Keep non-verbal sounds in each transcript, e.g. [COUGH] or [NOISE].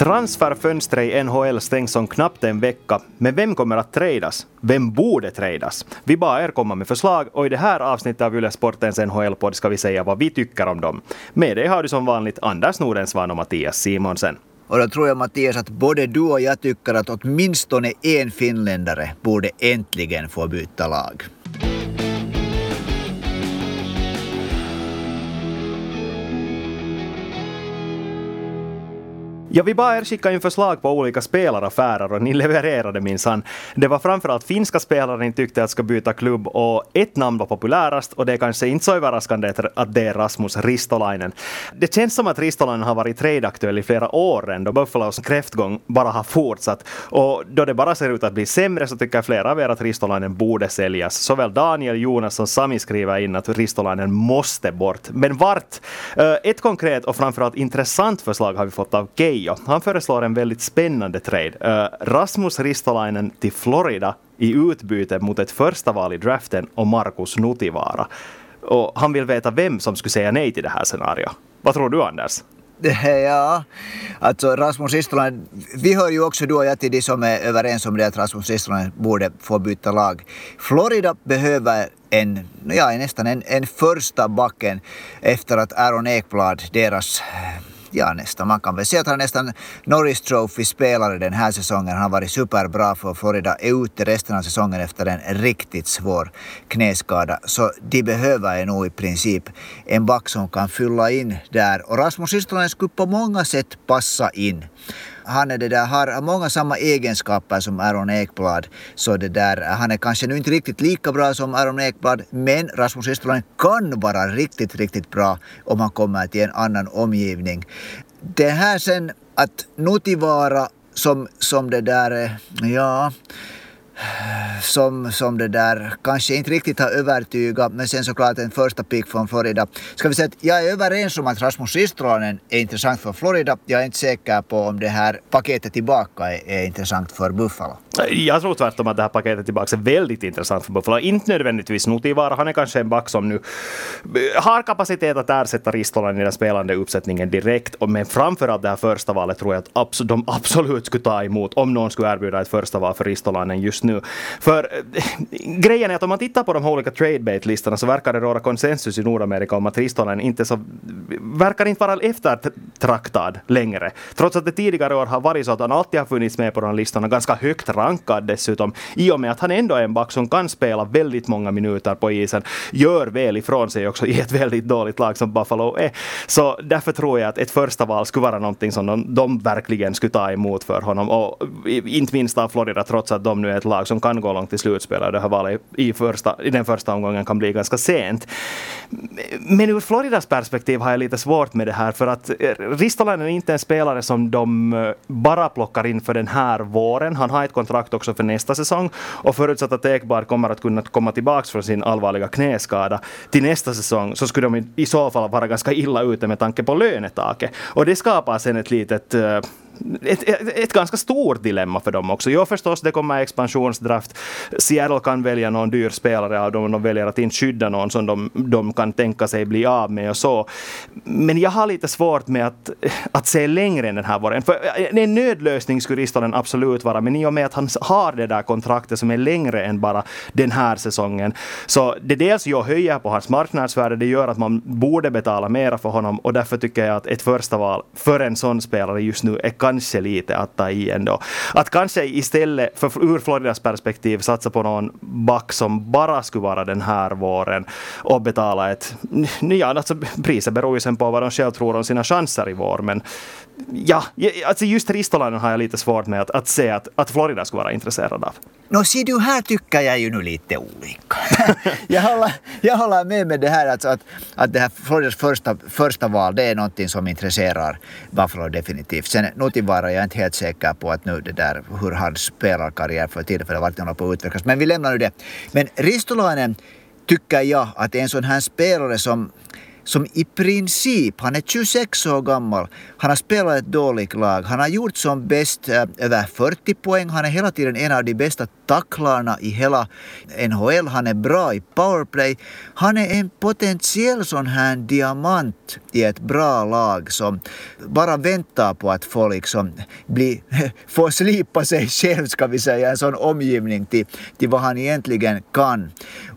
Transferfönstret i NHL stängs om knappt en vecka, men vem kommer att tradas? Vem borde tradas? Vi bad er komma med förslag och i det här avsnittet av Yle Sportens NHL-podd ska vi säga vad vi tycker om dem. Med dig har du som vanligt Anders Nordensvan och Mattias Simonsen. Och då tror jag Mattias att både du och jag tycker att åtminstone en finländare borde äntligen få byta lag. Ja, vi bad er skicka in förslag på olika spelaraffärer och ni levererade minsann. Det var framförallt finska spelare ni tyckte att ska byta klubb och ett namn var populärast och det är kanske inte så överraskande att det är Rasmus Ristolainen. Det känns som att Ristolainen har varit trade-aktuell i flera år ändå. Buffalos kräftgång bara har fortsatt och då det bara ser ut att bli sämre så tycker flera av er att Ristolainen borde säljas. Såväl Daniel, Jonas som Sami skriver in att Ristolainen måste bort. Men vart? Eh, ett konkret och framförallt intressant förslag har vi fått av Kei Tio. Han föreslår en väldigt spännande trade. Rasmus Ristolainen till Florida i utbyte mot ett första val i draften och Markus Nutivaara. Och han vill veta vem som skulle säga nej till det här scenariot. Vad tror du Anders? [LAUGHS] Ja, alltså Rasmus Ristolainen, vi hör ju också du och jag till de som är överens om det att Rasmus Ristolainen borde få byta lag. Florida behöver en, ja nästan en, en första backen efter att Aaron Ekblad, deras ja nästan, man kan väl säga att han är nästan Norris Trophy-spelare den här säsongen. Han har varit superbra för Florida, är ute resten av säsongen efter en riktigt svår knäskada. Så de behöver nog i princip en back som kan fylla in där. Och Rasmus Ristolainen skulle på många sätt passa in han är det där, har många samma egenskaper som Aaron Ekblad. Så det där, han är kanske nu inte riktigt lika bra som Aaron Ekblad, men Rasmus Estland kan vara riktigt, riktigt bra om han kommer till en annan omgivning. Det här sen att Nutivara som, som det där, eh, ja som, som det där kanske inte riktigt har övertygat, men sen såklart en första pick från Florida. Ska vi säga att jag är överens om att Rasmus Ristolainen är intressant för Florida. Jag är inte säker på om det här paketet tillbaka är, är intressant för Buffalo. Jag tror tvärtom att det här paketet tillbaka är väldigt intressant för Buffalo. Inte nödvändigtvis Nutivara, han är kanske en back som nu eh, har kapacitet att ersätta Ristolan i den spelande uppsättningen direkt. Men framförallt det här första valet tror jag att de absolut skulle ta emot om någon skulle erbjuda ett första val för Ristolanen just nu. För eh, grejen är att om man tittar på de här olika tradebait-listorna så verkar det råda konsensus i Nordamerika om att ristolen inte så, verkar inte vara eftertraktad längre. Trots att det tidigare år har varit så att han alltid har funnits med på de här listorna, ganska högt rankad dessutom, i och med att han ändå är en back som kan spela väldigt många minuter på isen, gör väl ifrån sig också i ett väldigt dåligt lag som Buffalo är. Så därför tror jag att ett första val skulle vara någonting som de, de verkligen skulle ta emot för honom. Och inte minst av Florida, trots att de nu är ett lag som kan gå långt i och Det här valet i, första, i den första omgången kan bli ganska sent. Men ur Floridas perspektiv har jag lite svårt med det här för att eh, Ristolainen är inte en spelare som de eh, bara plockar in för den här våren. Han har ett kontrakt också för nästa säsong och förutsatt att Ekblad kommer att kunna komma tillbaka från sin allvarliga knäskada till nästa säsong så skulle de i så fall vara ganska illa ute med tanke på lönetaket. Och det skapar sen ett litet eh, ett, ett, ett, ganska stort dilemma för dem också. Jo förstås, det kommer expansionsdraft. Seattle kan välja någon dyr spelare av dem om de väljer att inte skydda någon som de, de kan tänka sig bli av med och så. Men jag har lite svårt med att, att se längre än den här våren. För eh, en nödlösning skulle Ristolen absolut vara, men i och med att han har det där kontraktet som är längre än bara den här säsongen. Så det dels jag höjer på hans marknadsvärde, det gör att man borde betala mera för honom och därför tycker jag att ett första val för en sån spelare just nu är kanske lite att ta i ändå. Att kanske istället, för ur Floridas perspektiv, satsa på någon back som bara skulle vara den här våren och betala ett... Ja, alltså priset beror ju sen på vad de själv tror om sina chanser i vår, men ja, alltså just Ristolainen har jag lite svårt med att, att se att, att Florida skulle vara intresserad av. Nå, se du, här tycker jag ju nu lite olika. [LAUGHS] jag, håller, jag håller med med det här alltså att, att det här Floridas första, första val, det är någonting som intresserar Buffalo definitivt. Sen Nutivara, jag är inte helt säker på att nu det där, hur hans spelarkarriär för tillfället vart håller på att utvecklas. Men vi lämnar nu det. Men Ristolainen tycker jag att är en sån här spelare som som i princip, han är 26 år gammal, han har spelat ett dåligt lag, han har gjort som bäst äh, över 40 poäng, han är hela tiden en av de bästa tacklarna i hela NHL. Han är bra i powerplay. Han är en potentiell sån här diamant i ett bra lag som bara väntar på att få liksom bli, [LAUGHS] få slipa sig själv, ska vi säga, en sån omgivning till, till vad han egentligen kan.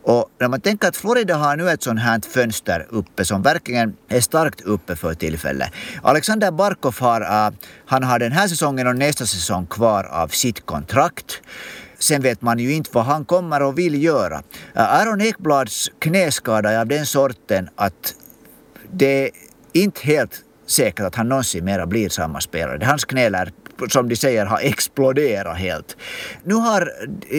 Och när man tänker att Florida har nu ett sånt här fönster uppe som verkligen är starkt uppe för tillfället. Alexander Barkov har, uh, han har den här säsongen och nästa säsong kvar av sitt kontrakt. Sen vet man ju inte vad han kommer och vill göra. Äh, uh, Aaron Ekblads knäskada är av den sorten att det är inte helt säkert att han någonsin mera blir samma spelare. Hans knä lär som de säger har exploderat helt. Nu har,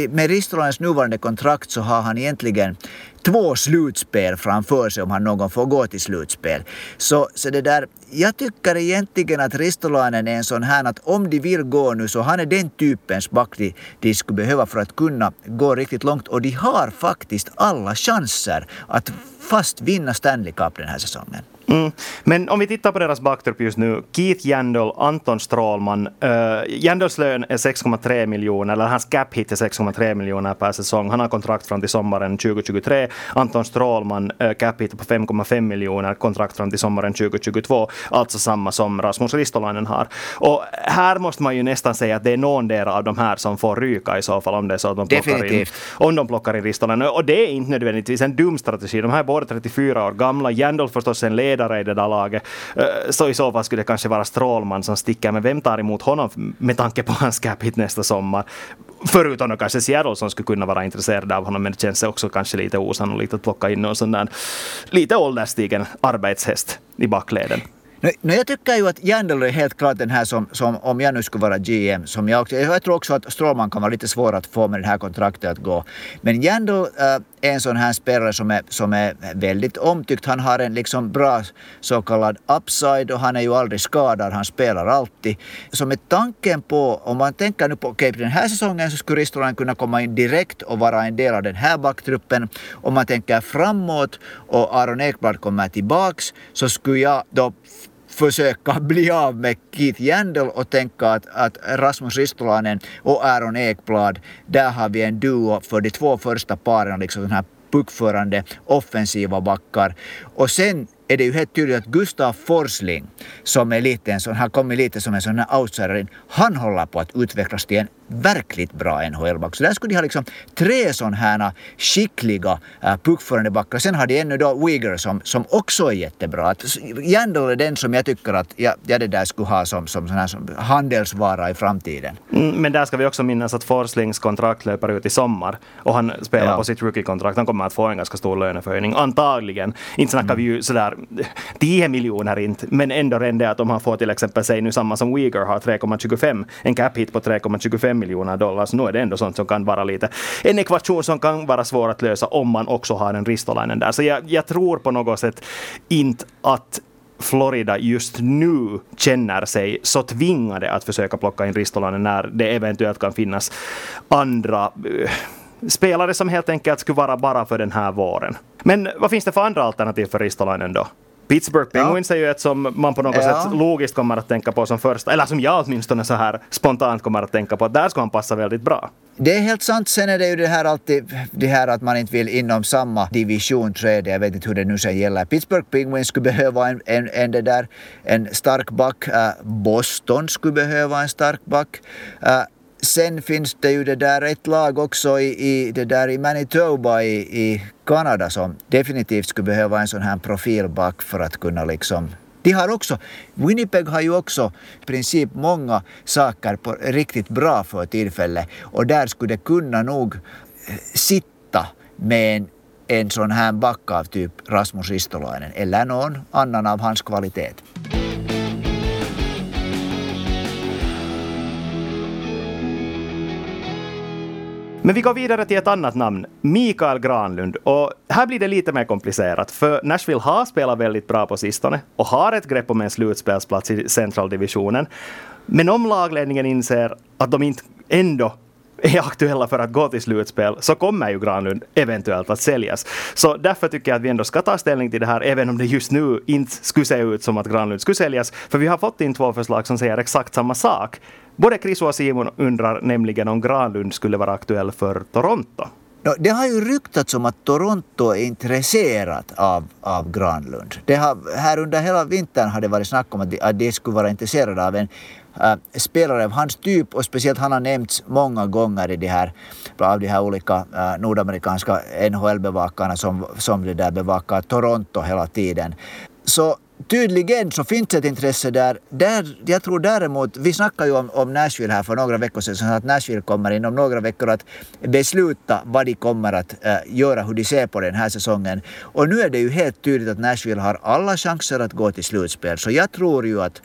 med Ristolans nuvarande kontrakt så har han egentligen två slutspel framför sig om han någon får gå till slutspel. Så, så det där, jag tycker egentligen att Ristolainen är en sån här att om de vill gå nu så han är den typens back de, de skulle behöva för att kunna gå riktigt långt och de har faktiskt alla chanser att fast vinna Stanley Cup den här säsongen. Mm. Men om vi tittar på deras backtrupp just nu. Keith Jandel, Anton Strålman. Uh, Jandels lön är 6,3 miljoner, eller hans cap hit är 6,3 miljoner per säsong. Han har kontrakt fram till sommaren 2023. Anton Strålman, uh, cap hit på 5,5 miljoner, kontrakt fram till sommaren 2022. Alltså samma som Rasmus Ristolainen har. Och här måste man ju nästan säga att det är någon del av de här som får ryka i så fall om det är så att de plockar Definitivt. in, om de plockar in Ristolainen. Och det är inte nödvändigtvis en dum strategi. De här är båda 34 år gamla. Jandel förstås en ledare ledare i det där laget. Så i så fall skulle det kanske vara Strålman som sticker. Men vem tar emot honom med tanke på hans cap hit nästa sommar? Förutom då kanske Seattle som skulle kunna vara intresserade av honom. Men det känns också kanske lite osannolikt att plocka in någon sån där lite ålderstigen arbetshäst i bakleden. No, jag tycker ju att Jandel är helt klart den här som, som, om jag nu skulle vara GM, som jag också, jag tror också att Strålman kan vara lite svår att få med det här kontraktet att gå. Men Jandel äh, eh, är en sån här spelare som är, som är väldigt omtyckt. Han har en liksom bra så kallad upside och han är ju aldrig skadad, han spelar alltid. Så med tanken på, om man tänker nu på, okej okay, den här säsongen så skulle Ristolainen kunna komma in direkt och vara en del av den här backtruppen. Om man tänker framåt och Aron Ekblad kommer tillbaks så skulle jag då försöka [LAUGHS] bli av med Keith Jandel och tänka att, att Rasmus Ristolainen och Aaron Ekblad, där har vi en duo för de två första paren, liksom den här puckförande offensiva backar. Och sen är det ju helt tydligt att Gustav Forsling, som är lite en sån, har kommit lite som en sån här outsider, han håller på att utvecklas till en verkligt bra NHL-back. Så där skulle de ha liksom tre sådana här skickliga äh, puckförande backar. Sen har de ännu då Uyghur som, som också är jättebra. Att är den som jag tycker att jag, jag det där skulle ha som, som, sån här, som handelsvara i framtiden. Mm, men där ska vi också minnas att Forslings kontrakt löper ut i sommar och han spelar ja. på sitt rookie-kontrakt. Han kommer att få en ganska stor löneförhöjning, antagligen. Inte snackar mm. vi ju sådär [LAUGHS] 10 miljoner inte, men ändå redan det att om han får till exempel, säg nu samma som Uyghur har 3,25, en cap hit på 3,25 5 miljoner dollar. Så nu är det ändå sånt som kan vara lite en ekvation som kan vara svår att lösa om man också har en Ristolainen där. Så jag, jag tror på något sätt inte att Florida just nu känner sig så tvingade att försöka plocka in Ristolainen när det eventuellt kan finnas andra eh, spelare som helt enkelt skulle vara bara för den här våren. Men vad finns det för andra alternativ för Ristolainen då? Pittsburgh Penguins ja. är ju ett som man på något ja. sätt logiskt kommer att tänka på som första, eller som jag åtminstone så här spontant kommer att tänka på, att där ska han passa väldigt bra. Det är helt sant. Sen är det ju det här alltid, det här att man inte vill inom samma division träda. Jag vet inte hur det nu sen gäller. Pittsburgh Penguins skulle behöva en, en, en, det där, en stark back. Uh, Boston skulle behöva en stark back. Sen finns det ju det där ett lag också i, i, det där i Manitoba i, i Kanada som definitivt skulle behöva en sån här profilback för att kunna liksom de har också, Winnipeg har ju också i princip många saker på riktigt bra för tillfället och där skulle det kunna nog eh, sitta med en, en sån här back av typ Rasmus Ristolainen eller någon annan av hans kvalitet. Men vi går vidare till ett annat namn, Mikael Granlund. Och här blir det lite mer komplicerat, för Nashville har spelat väldigt bra på sistone och har ett grepp om en slutspelsplats i centraldivisionen. Men om lagledningen inser att de inte ändå är aktuella för att gå till slutspel så kommer ju Granlund eventuellt att säljas. Så därför tycker jag att vi ändå ska ta ställning till det här även om det just nu inte skulle se ut som att Granlund skulle säljas. För vi har fått in två förslag som säger exakt samma sak. Både Chris och Simon undrar nämligen om Granlund skulle vara aktuell för Toronto. No, det har ju ryktats om att Toronto är intresserat av, av Granlund. Det har, här under hela vintern har det varit snack om att de, att de skulle vara intresserade av en äh, spelare av hans typ och speciellt han har nämnts många gånger i de här, av de här olika äh, nordamerikanska NHL-bevakarna som, som det där bevakar Toronto hela tiden. Så tydligen så finns ett intresse där. där. Jag tror däremot, vi snackade ju om, om Nashville här för några veckor sedan, så att Nashville kommer inom några veckor att besluta vad de kommer att äh, göra, hur de ser på den här säsongen. Och nu är det ju helt tydligt att Nashville har alla chanser att gå till slutspel. Så jag tror ju att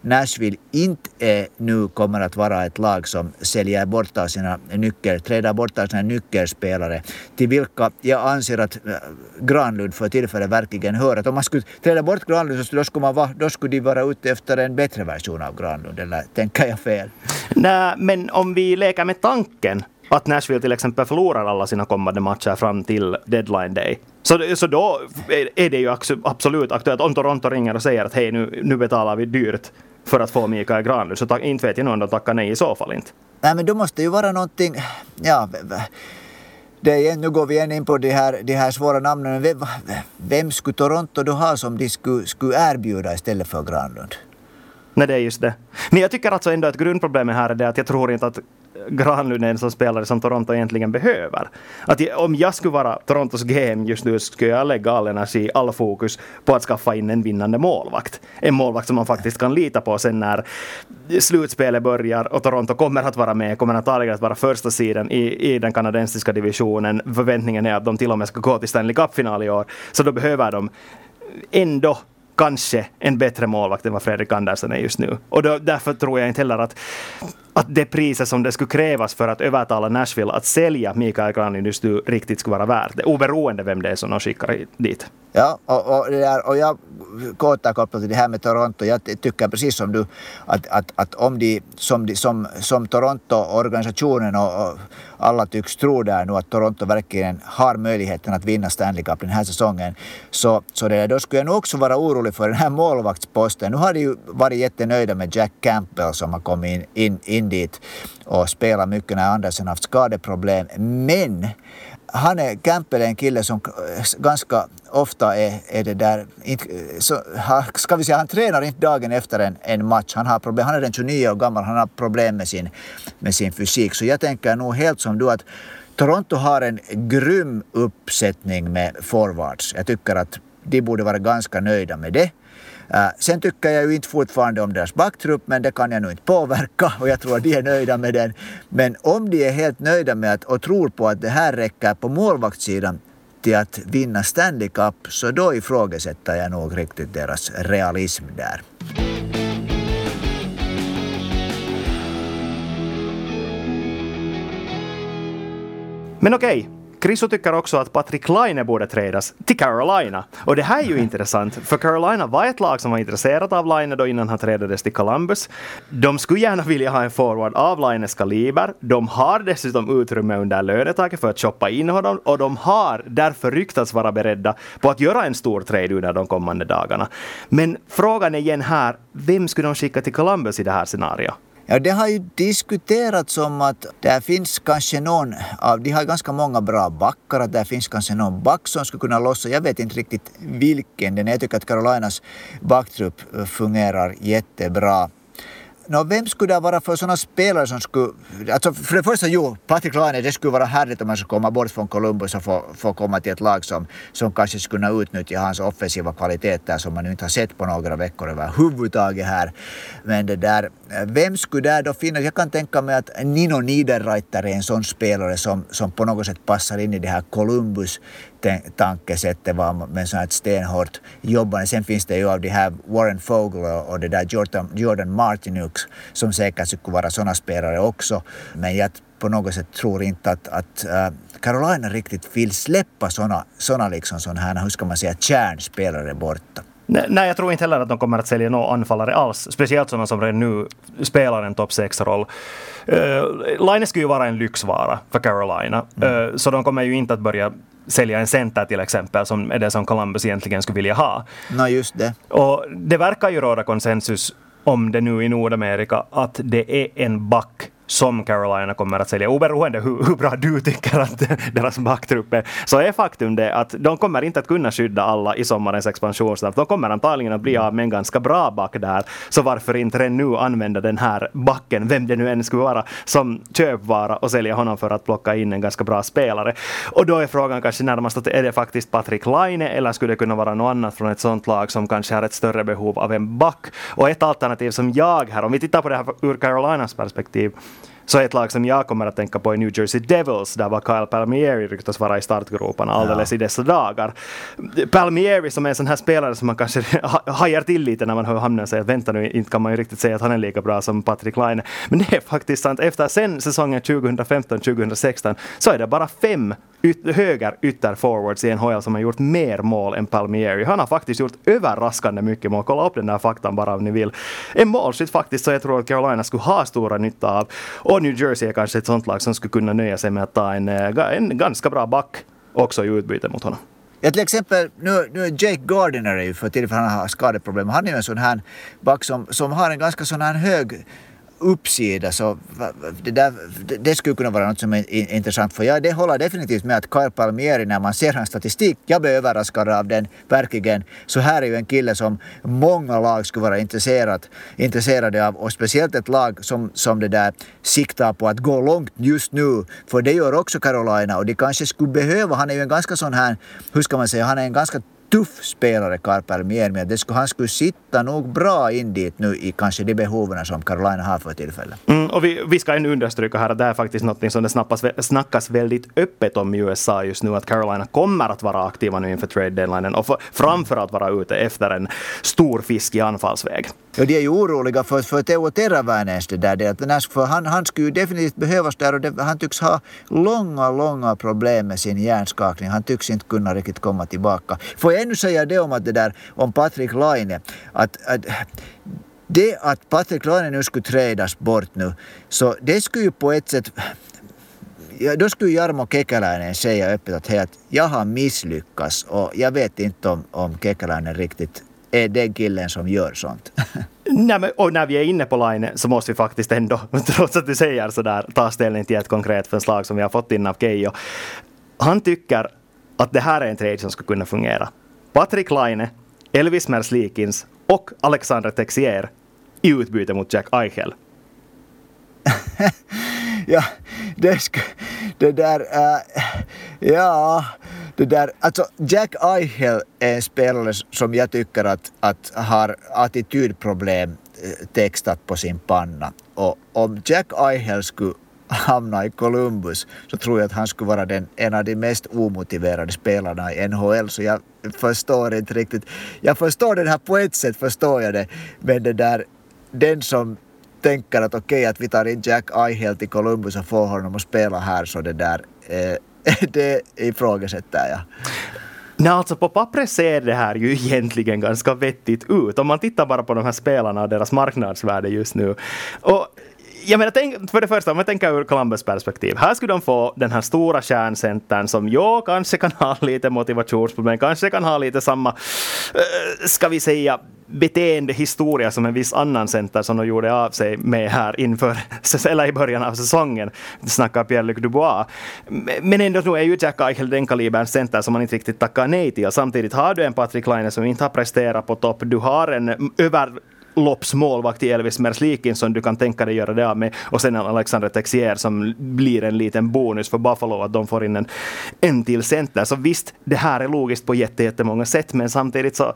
Nashville inte är, nu kommer att vara ett lag som säljer bort av sina nyckel, träder bort av sina nyckelspelare, till vilka jag anser att äh, Granlund för tillfället verkligen hör. Att om man skulle träda bort Granlund så då skulle, man vara, då skulle de vara ute efter en bättre version av Granlund, eller tänker jag fel? Nej, men om vi leker med tanken att Nashville till exempel förlorar alla sina kommande matcher fram till deadline day. Så, så då är det ju absolut aktuellt om Toronto ringer och säger att hej nu, nu betalar vi dyrt för att få Mikael Granlund. Så inte vet jag nog om de tackar nej i så fall inte. Nej men då måste ju vara någonting, ja det igen, nu går vi igen in på de här, de här svåra namnen. Vem, vem skulle Toronto då ha som de skulle, skulle erbjuda istället för Granlund? Nej, det är just det. Men jag tycker alltså ändå att grundproblemet här är det att jag tror inte att Granlund är en sån spelare som Toronto egentligen behöver. Att om jag skulle vara Torontos GM just nu skulle jag lägga all energi, all fokus på att skaffa in en vinnande målvakt. En målvakt som man faktiskt kan lita på sen när slutspelet börjar och Toronto kommer att vara med, kommer antagligen att vara första sidan i, i den kanadensiska divisionen. Förväntningen är att de till och med ska gå till Stanley Cup-final i år. Så då behöver de ändå kanske en bättre målvakt än vad Fredrik Andersson är just nu. Och då, därför tror jag inte heller att, att det priset som det skulle krävas för att övertala Nashville att sälja Mikael Granlund just nu riktigt skulle vara värt det, oberoende vem det är som de skickar dit. Ja, och, och, det där, och jag återkopplar till det här med Toronto. Jag tycker precis som du att, att, att om de, som, de, som, som Toronto-organisationen och, och, alla tycks tro där nu att Toronto verkligen har möjligheten att vinna Stanley Cup den här säsongen. Så, så det, då skulle jag nog också vara orolig för den här målvaktsposten. Nu har de ju varit jättenöjda med Jack Campbell som har kommit in, in, in dit och spelat mycket när Andersen haft skadeproblem. Men han är, Campbell är en kille som ganska ofta är, är det där, så, ska vi säga, han tränar inte dagen efter en, en match. Han, har problem, han är den 29 år gammal, han har problem med sin, med sin fysik. Så jag tänker nog helt som du att Toronto har en grym uppsättning med forwards. Jag tycker att de borde vara ganska nöjda med det. Uh, sen tycker jag ju inte fortfarande om deras backtrupp, men det kan jag nog inte påverka och jag tror att de är nöjda med den. Men om de är helt nöjda med att, och tror på att det här räcker på målvaktssidan till att vinna Stanley Cup, så då ifrågasätter jag nog riktigt deras realism där. Men okej. Chriso tycker också att Patrick Laine borde tradas till Carolina. Och det här är ju [LAUGHS] intressant, för Carolina var ett lag som var intresserat av Laine då innan han tradades till Columbus. De skulle gärna vilja ha en forward av Laines kaliber. De har dessutom utrymme under lönetaket för att shoppa in honom och de har därför ryktats vara beredda på att göra en stor trade under de kommande dagarna. Men frågan är igen här, vem skulle de skicka till Columbus i det här scenariot? Ja, det har ju diskuterats om att där finns kanske någon av, de har ganska många bra backar, att där finns kanske någon back som skulle kunna lossa. Jag vet inte riktigt vilken den är. Jag tycker att Carolinas backtrupp eh, fungerar jättebra no, vem skulle det vara för sådana spelare som skulle... Alltså för det första, jo, Patrik Laine, det skulle vara härligt om han skulle komma bort från Columbus och få, få komma till ett lag som, som kanske skulle kunna utnyttja hans offensiva kvaliteter som man inte har sett på några veckor överhuvudtaget här. Men det där, vem skulle där då finnas? Jag kan tänka mig att Nino Niederreiter är en sån spelare som, som på något sätt passar in i det här Columbus tankesättet var med sånt stenhårt jobbande. Sen finns det ju av de här Warren Fogle och det där Jordan, Jordan Martinuk som säkert skulle vara sådana spelare också. Men jag på något sätt tror inte att, att uh, Carolina riktigt vill släppa sådana såna liksom såna här, hur ska man säga, kärnspelare borta. Nej, jag tror inte heller att de kommer att sälja några anfallare alls. Speciellt sådana som redan nu spelar en topp 6-roll. Uh, eh, Line skulle ju vara en lyxvara för Carolina. Mm. Uh, så de kommer ju inte att börja sälja en center till exempel, som är det som Columbus egentligen skulle vilja ha. No, just det. Och det verkar ju råda konsensus om det nu i Nordamerika att det är en back som Carolina kommer att sälja, oberoende hur, hur bra du tycker att deras backtrupp är, så är faktum det att de kommer inte att kunna skydda alla i sommarens expansionsdraft. De kommer antagligen att bli av med en ganska bra back där, så varför inte redan nu använda den här backen, vem det nu än skulle vara, som köpvara och sälja honom för att plocka in en ganska bra spelare. Och då är frågan kanske närmast att är det faktiskt Patrik Laine eller skulle det kunna vara något annat från ett sånt lag som kanske har ett större behov av en back? Och ett alternativ som jag här, om vi tittar på det här ur Carolinas perspektiv, så ett lag som jag kommer att tänka på är New Jersey Devils. Där var Kyle Palmieri ryktas vara i startgroparna alldeles ja. i dessa dagar. Palmieri som är en sån här spelare som man kanske [LAUGHS] hajar till lite när man hör hamnen säga att vänta nu, inte kan man ju riktigt säga att han är lika bra som Patrick Laine. Men det är faktiskt sant. Efter sen säsongen 2015-2016 så är det bara fem yt höger ytterforwards i NHL som har gjort mer mål än Palmieri. Han har faktiskt gjort överraskande mycket mål. Kolla upp den där faktan bara om ni vill. En målskytt faktiskt så jag tror att Carolina skulle ha stora nytta av. Och New Jersey är kanske ett sånt lag som skulle kunna nöja sig med att ta en, eh, en ganska bra back också i utbyte mot honom. Ja, till exempel, nu, nu är Jake Gardiner är ju för tillfället, han har skadeproblem. Han är ju en sån här back som, som har en ganska sån här hög uppsida så det, där, det skulle kunna vara något som är intressant för jag det håller definitivt med att Carl Palmieri när man ser hans statistik, jag blir överraskad av den verkligen. Så här är ju en kille som många lag skulle vara intresserat, intresserade av och speciellt ett lag som, som det där siktar på att gå långt just nu. För det gör också Carolina och de kanske skulle behöva, han är ju en ganska sån här, hur ska man säga, han är en ganska tuff spelare, Karl Permier, men Det skulle, han skulle sitta nog bra in dit nu i kanske de behoven som Carolina har för tillfället. Mm, och vi, vi ska ännu understryka här att det är faktiskt något som det snappas, snackas väldigt öppet om i USA just nu, att Carolina kommer att vara aktiva nu inför trade deadline och för, framförallt vara ute efter en stor fisk i anfallsväg. Ja, de är ju oroliga för, för Teo Teräväinens det där. Det, för han, han skulle ju definitivt behövas där och det, han tycks ha långa, långa problem med sin hjärnskakning. Han tycks inte kunna riktigt komma tillbaka. Får jag ännu säga det om att det där om Patrik Laine, att, att det att Patrik Laine nu skulle trädas bort nu, så det skulle ju på ett sätt ja, då skulle Jarmo Kekäläinen säga öppet att, hej, att jag har misslyckats och jag vet inte om, om Kekäläinen riktigt är den killen som gör sånt. [LAUGHS] Nej, men, och när vi är inne på Line så måste vi faktiskt ändå, [LAUGHS] trots att du säger sådär, ta ställning till ett konkret förslag som vi har fått in av Keijo. Han tycker att det här är en trade som skulle kunna fungera. Patrik Laine, Elvis Merslikins och Alexander Texier i utbyte mot Jack Eichel. [LAUGHS] ja, det, sk, det där... äh, ja, det där... Alltså, Jack Eichel är en spelare som jag tycker att, att har attitydproblem äh, textat på sin panna. Och om Jack Eichel skulle hamna i Columbus så tror jag att han skulle vara den, en av de mest omotiverade spelarna i NHL. Så jag förstår inte riktigt. Jag förstår det här på ett sätt, förstår jag det. Men det där, den som tänker att okej okay, att vi tar in Jack Eichel till Columbus och får honom att spela här så det där, eh, [LAUGHS] det ifrågasätter jag. Nej, alltså på pappret ser det här ju egentligen ganska vettigt ut. Om man tittar bara på de här spelarna och deras marknadsvärde just nu. Och jag menar, tänk, för det första, om jag tänker ur Columbus perspektiv. Här skulle de få den här stora kärncentern som jag kanske kan ha lite motivationsproblem, kanske kan ha lite samma, eh, ska vi säga, beteendehistoria som en viss annan center som de gjorde av sig med här inför, [LAUGHS] eller i början av säsongen. Snackar Pierre-Luc Dubois. Men ändå är ju Jack Eichel den kaliberns center som man inte riktigt tackar nej till. Samtidigt har du en Patrik Laine som inte har presterat på topp. Du har en mm, över loppsmålvakt i Elvis Merslikin som du kan tänka dig göra det av med. Och sen Alexander Texier som blir en liten bonus för Buffalo att de får in en, en till center. Så visst, det här är logiskt på jättemånga sätt men samtidigt så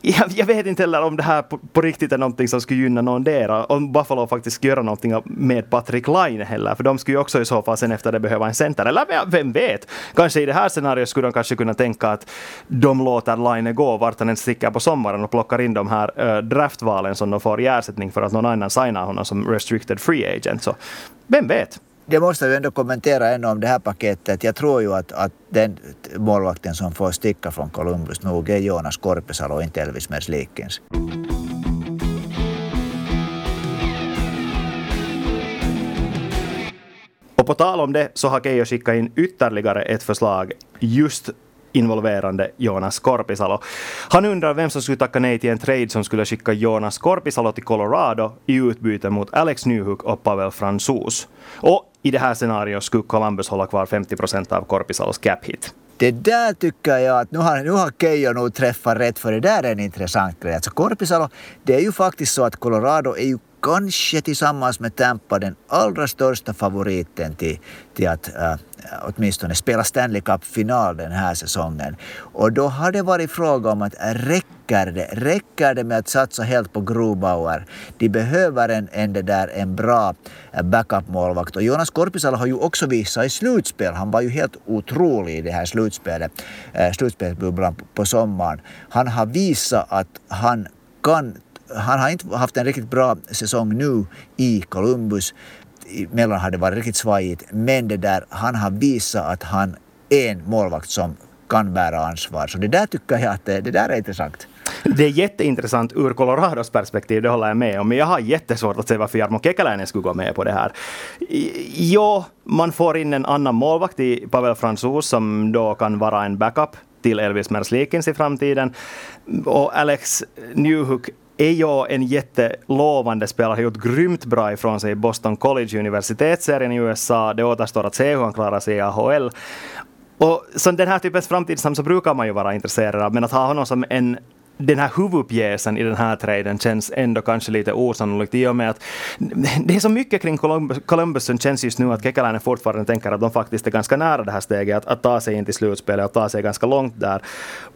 jag, jag, vet inte heller om det här på, på, riktigt är någonting som skulle gynna någon där. Om Buffalo faktiskt skulle göra någonting med Patrick Line heller. För de skulle ju också i så fall sen efter det behöva en center. Eller vem vet? Kanske i det här scenariot skulle de kanske kunna tänka att de låter Line gå vart han än sticker på sommaren och plockar in de här äh, draftvalen som de får i ersättning för att någon annan signar honom som restricted free agent. Så vem vet? Det måste vi ändå kommentera ännu om det här paketet. Jag tror ju att, att den målvakten som får sticka från Columbus nog är Jonas Korpisalo och inte Elvis Merslikens. Och på tal om det så har Keijo skickat in ytterligare ett förslag just involverande Jonas Korpisalo. Han undrar vem som skulle tacka nej till en trade som skulle skicka Jonas Korpisalo till Colorado i utbyte mot Alex Newhook och Pavel Fransos. Och i det här scenariot skulle Columbus hålla kvar 50 procent av Korpisalos cap hit. Det där tycker jag att nu har, nu har Keijo nog träffat rätt för det där är en intressant grej. Alltså Korpisalo, det är ju faktiskt så att Colorado är ju kanske tillsammans med Tampa den allra största favoriten till, till att äh, åtminstone spela Stanley Cup-final den här säsongen. Och då har det varit fråga om att räcker det? Räcker det med att satsa helt på Grubauer? De behöver en, en, det där, en bra äh, backup-målvakt. Och Jonas Korpisalo har ju också visat i slutspel. Han var ju helt otrolig i det här slutspelet, äh, slutspelsbubblan på sommaren. Han har visat att han kan han har inte haft en riktigt bra säsong nu i Columbus. Mellan har det varit riktigt svajigt. Men det där, han har visat att han är en målvakt som kan bära ansvar. Så det där tycker jag att det, det där är intressant. Det är jätteintressant ur Colorados perspektiv, det håller jag med om. Men jag har jättesvårt att se varför Jarmo Kekäläinen skulle gå med på det här. Jo, man får in en annan målvakt i Pavel Fransus som då kan vara en backup till Elvis Merzlikins i framtiden. Och Alex Newhook är en jättelovande spelare, har gjort grymt bra ifrån sig i Boston College universitetsserien i USA. Det återstår att se hur han klarar sig i AHL. Och så den här typens framtidsnamn så brukar man ju vara intresserad av, men att ha honom som en den här huvudpjäsen i den här traden känns ändå kanske lite osannolikt i och med att det är så mycket kring Columbus, Columbus som känns just nu att Kekäläinen fortfarande tänker att de faktiskt är ganska nära det här steget, att, att ta sig in till slutspelet och ta sig ganska långt där.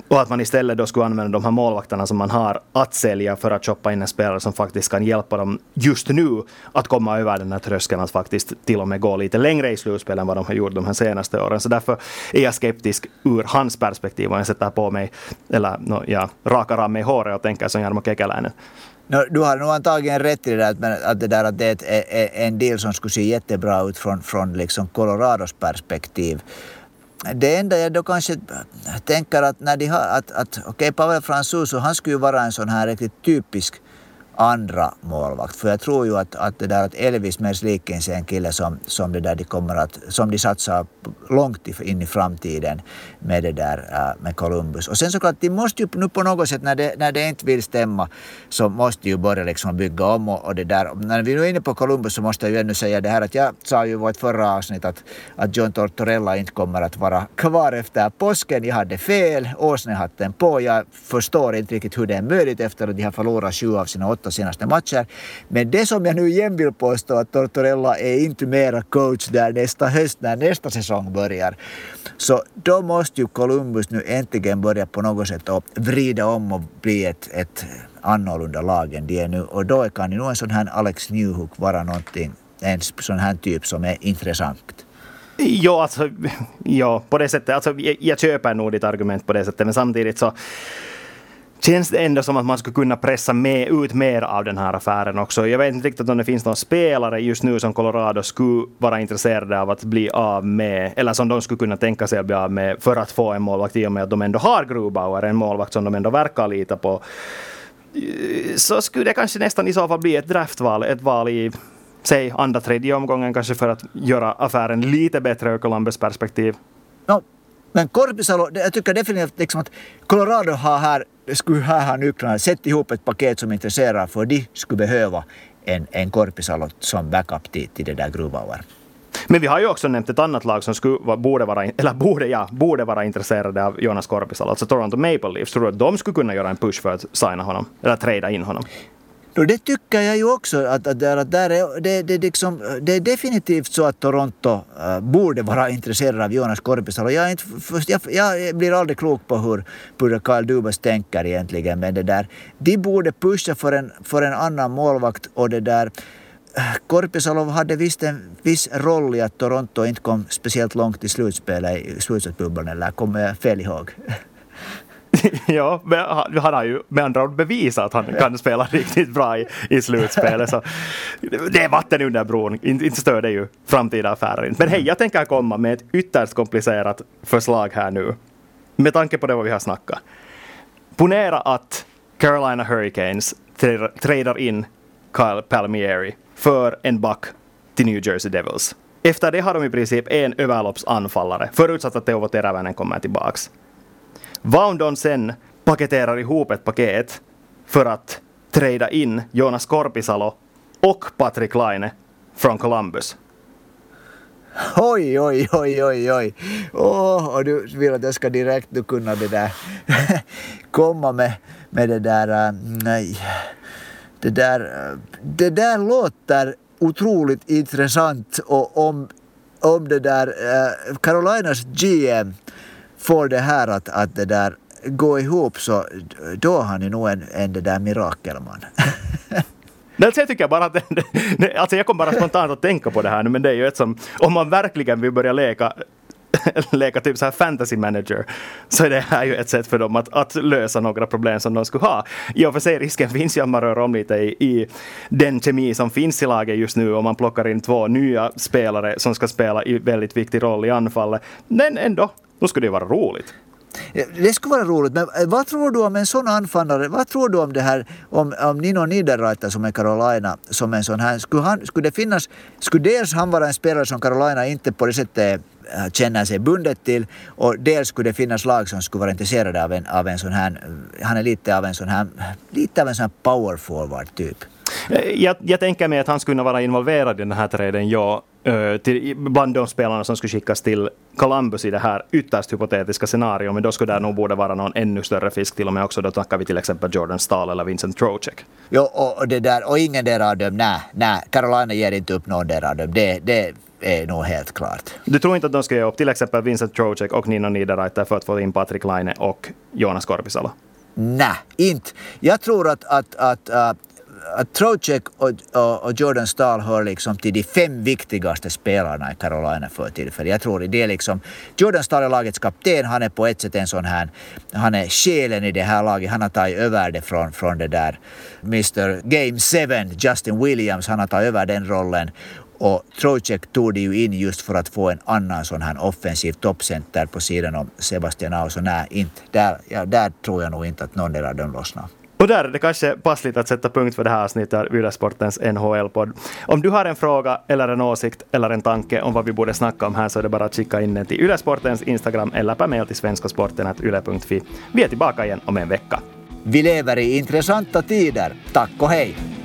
Och att man istället då skulle använda de här målvakterna som man har att sälja för att shoppa in en spelare som faktiskt kan hjälpa dem just nu att komma över den här tröskeln att faktiskt till och med gå lite längre i slutspelet än vad de har gjort de här senaste åren. Så därför är jag skeptisk ur hans perspektiv och jag sätter på mig, eller no, ja, raka mig i håret och tänker som Jarmo Kekäläinen. No, du har nog antagligen rätt i det där att, det, där, att det är en deal som skulle se jättebra ut från, från liksom Colorados perspektiv. Det enda jag då kanske tänker att när de har att, att okej okay, Pavel Fransuso han skulle ju vara en sån här riktigt typisk andra målvakt. För jag tror ju att, att det där att Elvis Merzlikins är en kille som, som, det där de kommer att, som de satsar långt in i framtiden med det där äh, med Columbus. Och sen såklart, de måste ju nu på något sätt när det, när det inte vill stämma så måste de ju börja liksom bygga om och, och det där. När vi nu är inne på Columbus så måste jag ju ännu säga det här att jag sa ju i vårt förra avsnitt att, att John Tortorella inte kommer att vara kvar efter påsken. Jag hade fel, åsnehatten på. Jag förstår inte riktigt hur det är möjligt efter att de har förlorat sju av sina åtta åtta senaste matcher. Men det som jag nu igen vill påstå att Tortorella är inte mera coach där nästa höst när nästa säsong börjar. Så då måste ju Columbus nu äntligen börja på något sätt att vrida om och bli ett, ett annorlunda lag än de är nu. Och då kan ju nog en sån här Alex Newhook vara någonting, en sån här typ som är intressant. Ja, alltså, ja, på det sättet. Alltså, jag, jag köper nog ditt argument på det sättet, men samtidigt så känns det ändå som att man skulle kunna pressa med, ut mer av den här affären också. Jag vet inte riktigt om det finns någon spelare just nu som Colorado skulle vara intresserade av att bli av med, eller som de skulle kunna tänka sig att bli av med för att få en målvakt i och med att de ändå har Grubauer, en målvakt som de ändå verkar lita på. Så skulle det kanske nästan i så fall bli ett draftval, ett val i säg andra, tredje omgången kanske för att göra affären lite bättre ur Columbus perspektiv. No, men Korpisalo, jag tycker definitivt liksom att Colorado har här, skulle här ha nycklarna, sätt ihop ett paket som intresserar för de skulle behöva en, en Korpisalo som backup till, till det där Gruvauer. Men vi har ju också nämnt ett annat lag som skulle, borde, vara, eller borde, ja, borde vara intresserade av Jonas Korpisalo, alltså Toronto Maple Leafs. Tror du att de skulle kunna göra en push för att signa honom, eller trada in honom? Och det tycker jag ju också att, att, att där är, det, det, liksom, det är definitivt så att Toronto äh, borde vara intresserad av Jonas Korpisalo. Jag, inte, jag, jag blir aldrig klok på hur, hur Karl Dubas tänker egentligen. Men det där, de borde pusha för en, för en annan målvakt och det där eh, Korpisalo hade visst en viss roll i att Toronto inte kom speciellt långt i slutspelet, i slutspelsbubblan, eller kommer eh, jag fel ihåg? [LAUGHS] [LAUGHS] ja, men han har ju med andra ord bevisat att han kan spela riktigt bra i, i slutspelet. Så det är vatten under bron, inte stör det ju framtida affärer. Men hej, jag tänker komma med ett ytterst komplicerat förslag här nu. Med tanke på det vad vi har snackat. Ponera att Carolina Hurricanes tradar in Kyle Palmieri för en back till New Jersey Devils. Efter det har de i princip en överloppsanfallare, förutsatt att Teuvo Teräväinen kommer tillbaks. Vaundon sen paketerar ihop ett paket för att trada in Jonas Korpisalo och Patrik Laine från Columbus? Oj, oj, oj, oj, oj. Oh, och du vill att jag ska direkt du kunna det där [LAUGHS] komma med, med det där, äh, nej. Det där, det där låter otroligt intressant och om, om det där äh, Carolinas GM får det här att, att det där gå ihop så då har ni nog en, en det där mirakelman. [LAUGHS] Alltså jag tycker bara att alltså jag kom bara spontant att tänka på det här nu, men det är ju ett som, om man verkligen vill börja leka [LAUGHS] leka typ så här fantasy manager så är det här ju ett sätt för dem att, att lösa några problem som de skulle ha. I och för sig risken finns ju att man rör om lite i, i den kemi som finns i laget just nu om man plockar in två nya spelare som ska spela i väldigt viktig roll i anfallet. Men ändå, då skulle det vara roligt. Eh, det skulle vara roligt, men eh, vad tror du om en sån anfallare? Vad tror du om det här om, om Nino Niederreiter som är Carolina som en sån här? Skulle, han, skulle det finnas, skulle dels han vara en spelare som Carolina inte på det sättet eh, känner sig bundet till och dels skulle det finnas lag som skulle vara intresserade av en, av en sån här, han är lite av en sån här, lite av en sån här power forward typ. Jag, jag tänker mig att han skulle vara involverad i den här träden, ja. Till, bland de spelarna som skulle skickas till Columbus i det här ytterst hypotetiska scenariot, men då skulle det nog borde vara någon ännu större fisk till och med också. Då tackar vi till exempel Jordan Stahl eller Vincent Trocek. Jo, och, det där, och ingen där av dem, nej, nej, Carolina ger inte upp någon där av dem. Det, det är nog helt klart. Du tror inte att de ska ge upp till exempel Vincent Trocek och Nino Niederreiter för att få in Patrik Laine och Jonas Korpisalo? Nej, inte. Jag tror att, att, att, att att Trocek och, och, och, Jordan Stahl hör liksom till de fem viktigaste spelarna i Carolina för tillfället. Jag tror det är liksom, Jordan Stahl är lagets kapten, han är på ett sätt en sån här, han är själen i det här laget, han har tagit över det från, från det där Mr Game 7, Justin Williams, han har tagit över den rollen. Och Trocek tog det ju in just för att få en annan sån här offensiv toppcenter på sidan om Sebastian Aho. nej, inte, där, ja, där tror jag nog inte att någon av dem lossnar. Och där är det kanske passligt att sätta punkt för det här avsnittet av Ylesportens NHL-podd. Om du har en fråga eller en åsikt eller en tanke om vad vi borde snacka om här så är det bara att skicka in den till Ylesportens Instagram eller per mail till svenskasporten.yle.fi. Vi är tillbaka igen om en vecka. Vi lever i intressanta tider. Tack och hej!